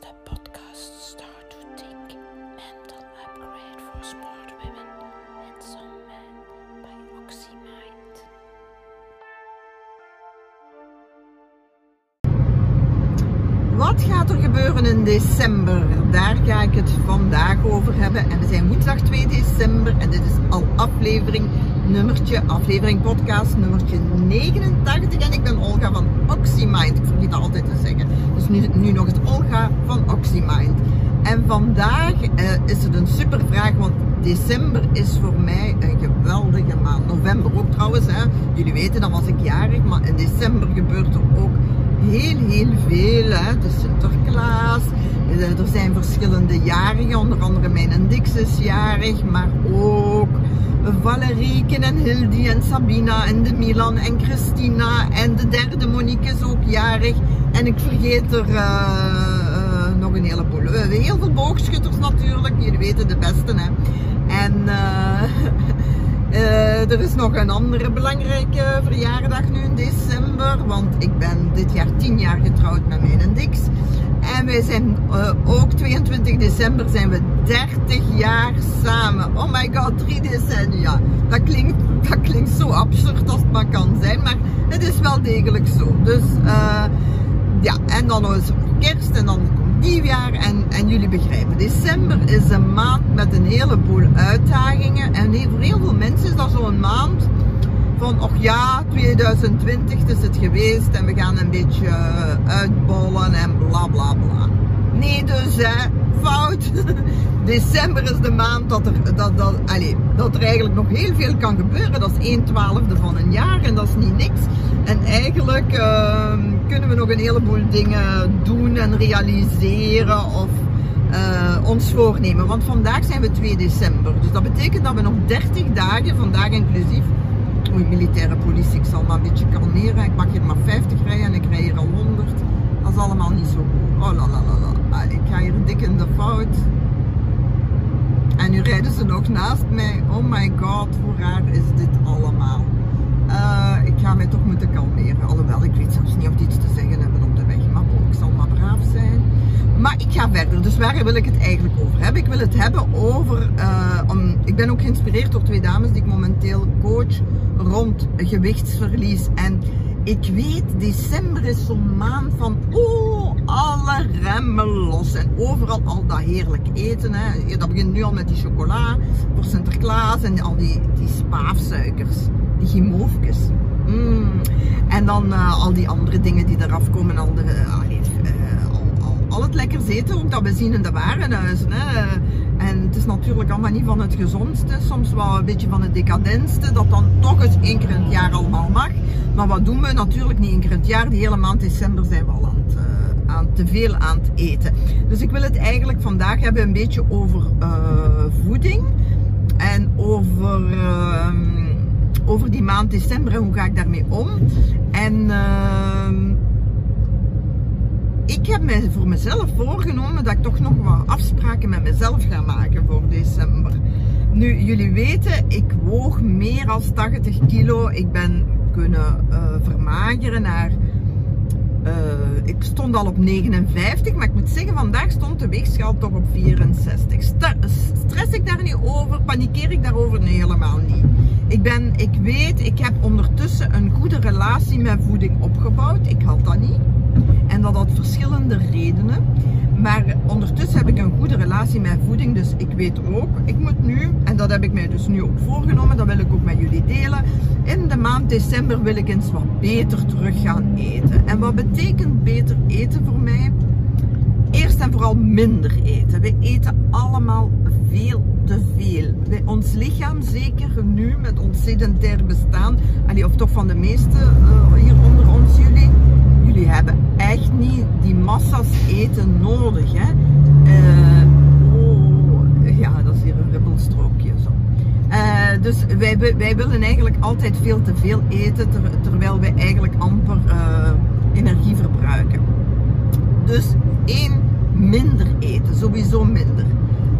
de podcast Start to Think Mental Upgrade for Smart Women and Some Men by OxyMind. Wat gaat er gebeuren in december? Daar ga ik het vandaag over hebben. En we zijn woensdag 2 december en dit is al aflevering nummertje, aflevering podcast nummertje 89. En ik ben Olga van OxyMind. Ik vergeet dat altijd te zeggen. Nu, nu nog het Olga van OxyMind. En vandaag eh, is het een super vraag, want december is voor mij een geweldige maand. November ook trouwens, hè. jullie weten, dan was ik jarig, maar in december gebeurt er ook heel, heel veel. Hè. Is Sinterklaas, eh, er zijn verschillende jarigen, onder andere mijn Dix is jarig, maar ook Valerieke en Hildi en Sabina en de Milan en Christina en de derde Monique is ook jarig. En ik vergeet er... eh, eh, nog een heleboel. Hebben heel veel boogschutters natuurlijk, jullie weten de beste. Hè. En eh, eh, er is nog een andere belangrijke verjaardag nu in december, want ik ben dit jaar 10 jaar getrouwd met mijn Dix. En wij zijn eh, ook 22 december zijn we 30 jaar samen. Oh my god, drie decennia. Dat klinkt, dat klinkt zo absurd als het maar kan zijn, maar het is wel degelijk zo. Dus eh, ja, en dan is er kerst en dan komt nieuwjaar en, en jullie begrijpen. December is een maand met een heleboel uitdagingen en voor heel veel mensen is dat zo'n maand van, och ja, 2020 is het geweest en we gaan een beetje eh, uitbollen en bla bla bla. Nee dus hè, fout. December is de maand dat er, dat, dat, allez, dat er eigenlijk nog heel veel kan gebeuren. Dat is 1 twaalfde van een jaar en dat is niet niks. En eigenlijk ehm, kunnen we nog een heleboel dingen doen en realiseren of eh, ons voornemen. Want vandaag zijn we 2 december. Dus dat betekent dat we nog 30 dagen, vandaag inclusief, Oei, militaire politie, ik zal maar een beetje kalmeren. Ik mag hier maar 50 rijden en ik rij hier al 100. Dat is allemaal niet zo goed. Oh la la la. Ah, ik ga hier dik in de fout. En nu rijden ze nog naast mij. Oh my god, hoe raar is dit allemaal. Eh, ik ga mij toch moeten kalmeren. Alhoewel, ik weet zelfs niet of die iets te zeggen hebben op de weg. Maar bon, ik zal maar braaf zijn. Maar ik ga verder. Dus waar wil ik het eigenlijk over hebben? Ik wil het hebben over... eh, om, ik ben ook geïnspireerd door twee dames die ik momenteel coach rond gewichtsverlies. En ik weet, december is zo'n maand van... Oh, alle remmen los. En overal al dat heerlijk eten. Hè. Dat begint nu al met die chocola voor Sinterklaas. En al die, die spaafsuikers. Die gimoofjes. Mm. En dan eh, al die andere dingen die eraf komen. Al, de, eh, al, al, al het lekkers eten ook dat we zien in de warenhuizen. Hè. En het is natuurlijk allemaal niet van het gezondste. Soms wel een beetje van het decadentste. Dat dan toch eens één keer in het jaar allemaal mag. Maar wat doen we? Natuurlijk niet één keer in het jaar. Die hele maand december zijn we al aan eh, aan te veel aan het eten. Dus ik wil het eigenlijk vandaag hebben een beetje over eh, voeding. En over, ehm, over die maand december en hoe ga ik daarmee om. En ehm, ik heb mij voor mezelf voorgenomen dat ik toch nog wat afspraken met mezelf ga maken voor december. Nu, jullie weten, ik woog meer dan 80 kilo. Ik ben kunnen eh, vermageren naar... eh, ik stond al op 59, maar ik moet zeggen, vandaag stond de weegschaal toch op 64. Sta- stress ik daar niet over? Panikeer ik daarover? Nee, helemaal niet. Ik, ben, ik weet, ik heb ondertussen een goede relatie met voeding opgebouwd. Ik had dat niet. En dat had verschillende redenen. Maar ondertussen heb ik een goede relatie met voeding. Dus ik weet ook, ik moet nu, en dat heb ik mij dus nu ook voorgenomen, dat wil ik ook met jullie delen. In de maand december wil ik eens wat beter terug gaan eten. En wat betekent beter eten voor mij? Eerst en vooral minder eten. We eten allemaal veel te veel. Wij- ons lichaam, zeker nu met ons sedentair bestaan, of toch van de meeste eh, hier onder ons jullie, jullie hebben echt niet die massa's eten nodig. Hè? Eh, oh, ja, dat is hier een ribbelstrookje zo. Eh, dus wij, willen eigenlijk altijd veel te veel eten, ter- terwijl wij eigenlijk amper eh, energie verbruiken. Dus één, minder eten, sowieso minder.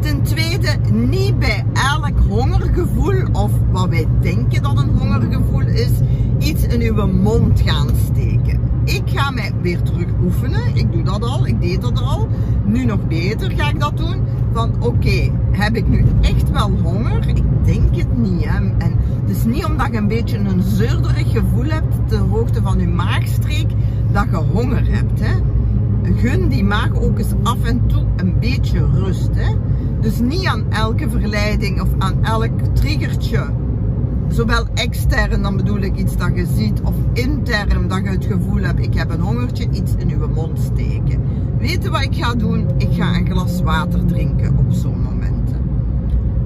Ten tweede, niet bij elk hongergevoel of wat wij denken dat een hongergevoel is, iets in uw mond gaan steken. Ik ga mij weer terug oefenen. Ik doe dat al, ik deed dat al. Nu nog beter ga ik dat doen. Van oké, heb ik nu echt wel honger? Ik denk het niet. Hè? En het is niet omdat je een beetje een zeurderig gevoel hebt ter hoogte van je maagstreek dat je honger hebt. Hè? Gun die maag ook eens af en toe een beetje rust. Hè? Dus niet aan elke verleiding of aan elk triggertje zowel extern, dan bedoel ik iets dat je ziet, of intern dat je het gevoel hebt, ik heb een hongertje, iets in uw mond steken. Weet je wat ik ga doen? Ik ga een glas water drinken op zo'n momenten.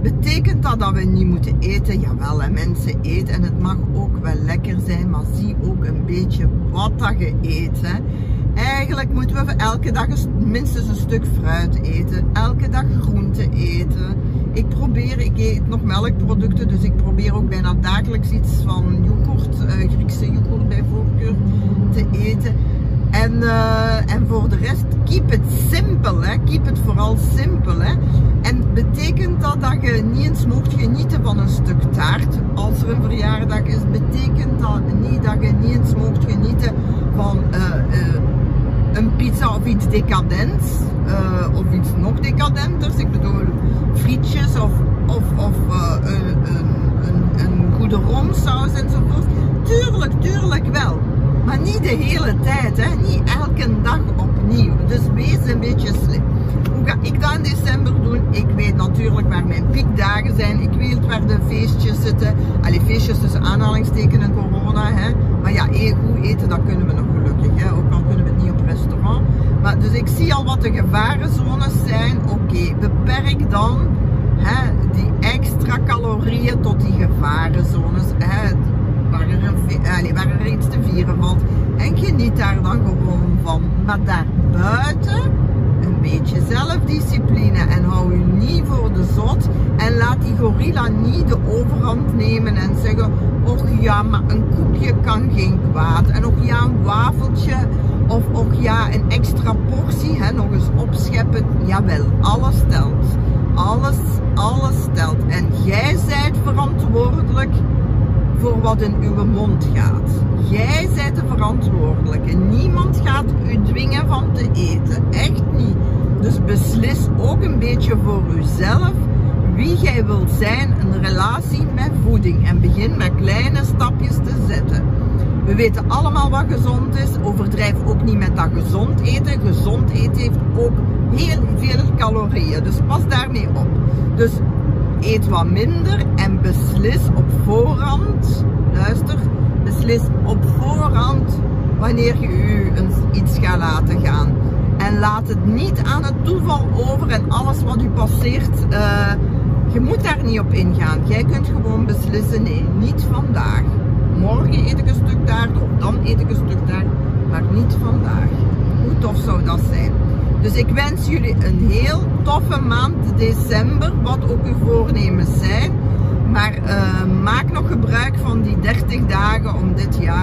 Betekent dat dat we niet moeten eten? Jawel, en mensen eten en het mag ook wel lekker zijn, maar zie ook een beetje wat dat je eet. Hè. Eigenlijk moeten we elke dag minstens een stuk fruit eten, elke dag groente eten ik probeer, ik eet nog melkproducten, dus ik probeer ook bijna dagelijks iets van yoghurt, uh, Griekse yoghurt bij voorkeur te eten. En, uh, en voor de rest, keep het simpel, hè. keep het vooral simpel. Hè. En betekent dat dat je niet eens mocht genieten van een stuk taart als er een verjaardag is? Betekent dat niet dat je niet eens mocht genieten van uh, een pizza of iets decadents? Of iets nog decadenters? Ik bedoel, frietjes of, of, of uh, een, een, een goede romsaus enzovoort. Tuurlijk, tuurlijk wel. Maar niet de hele tijd, hè? niet elke dag opnieuw. Dus wees een beetje slim. Hoe ga ik dat in december doen? Ik weet natuurlijk waar mijn piekdagen zijn. Ik weet waar de feestjes zitten. Allee, feestjes tussen aanhalingstekenen en corona. Hè? Maar ja, goed eten, dat kunnen we nog gelukkig. Hè? Ook al kunnen we het niet op restaurant. Maar, dus ik zie al wat de gevarenzones zijn. Oké, beperk dan hè, die extra calorieën tot die gevarenzones. Hè, waar, er een, allez, er iets te vieren valt. En geniet daar dan gewoon van. Maar daarbuiten een beetje zelfdiscipline en hou je niet voor de zot en laat die gorilla niet de overhand nemen en zeggen, och ja, maar een koekje kan geen kwaad en och ja, een wafeltje of och ja, een extra portie, hè, nog eens opscheppen, jawel, alles telt. Alles, alles telt. En jij zijt verantwoordelijk voor wat in uw mond gaat. Jij bent de verantwoordelijke. Niemand gaat u dwingen van te eten. Echt niet. Dus beslis ook een beetje voor uzelf wie jij wilt zijn in relatie met voeding. En begin met kleine stapjes te zetten. We weten allemaal wat gezond is. Overdrijf ook niet met dat gezond eten. Gezond eten heeft ook heel veel calorieën. Dus pas daarmee op. Dus eet wat minder en beslis op voorhand, luister, beslis op voorhand wanneer je u iets gaat laten gaan. En laat het niet aan het toeval over en alles wat u passeert, uh, je moet daar niet op ingaan. Jij kunt gewoon beslissen, nee, niet vandaag. Morgen eet ik een stuk daar, een stuk daar, maar niet vandaag. Hoe tof zou dat zijn? Dus ik wens jullie een heel toffe maand december, wat ook uw voornemens zijn. Maar uh, maak nog gebruik van die 30 dagen om dit jaar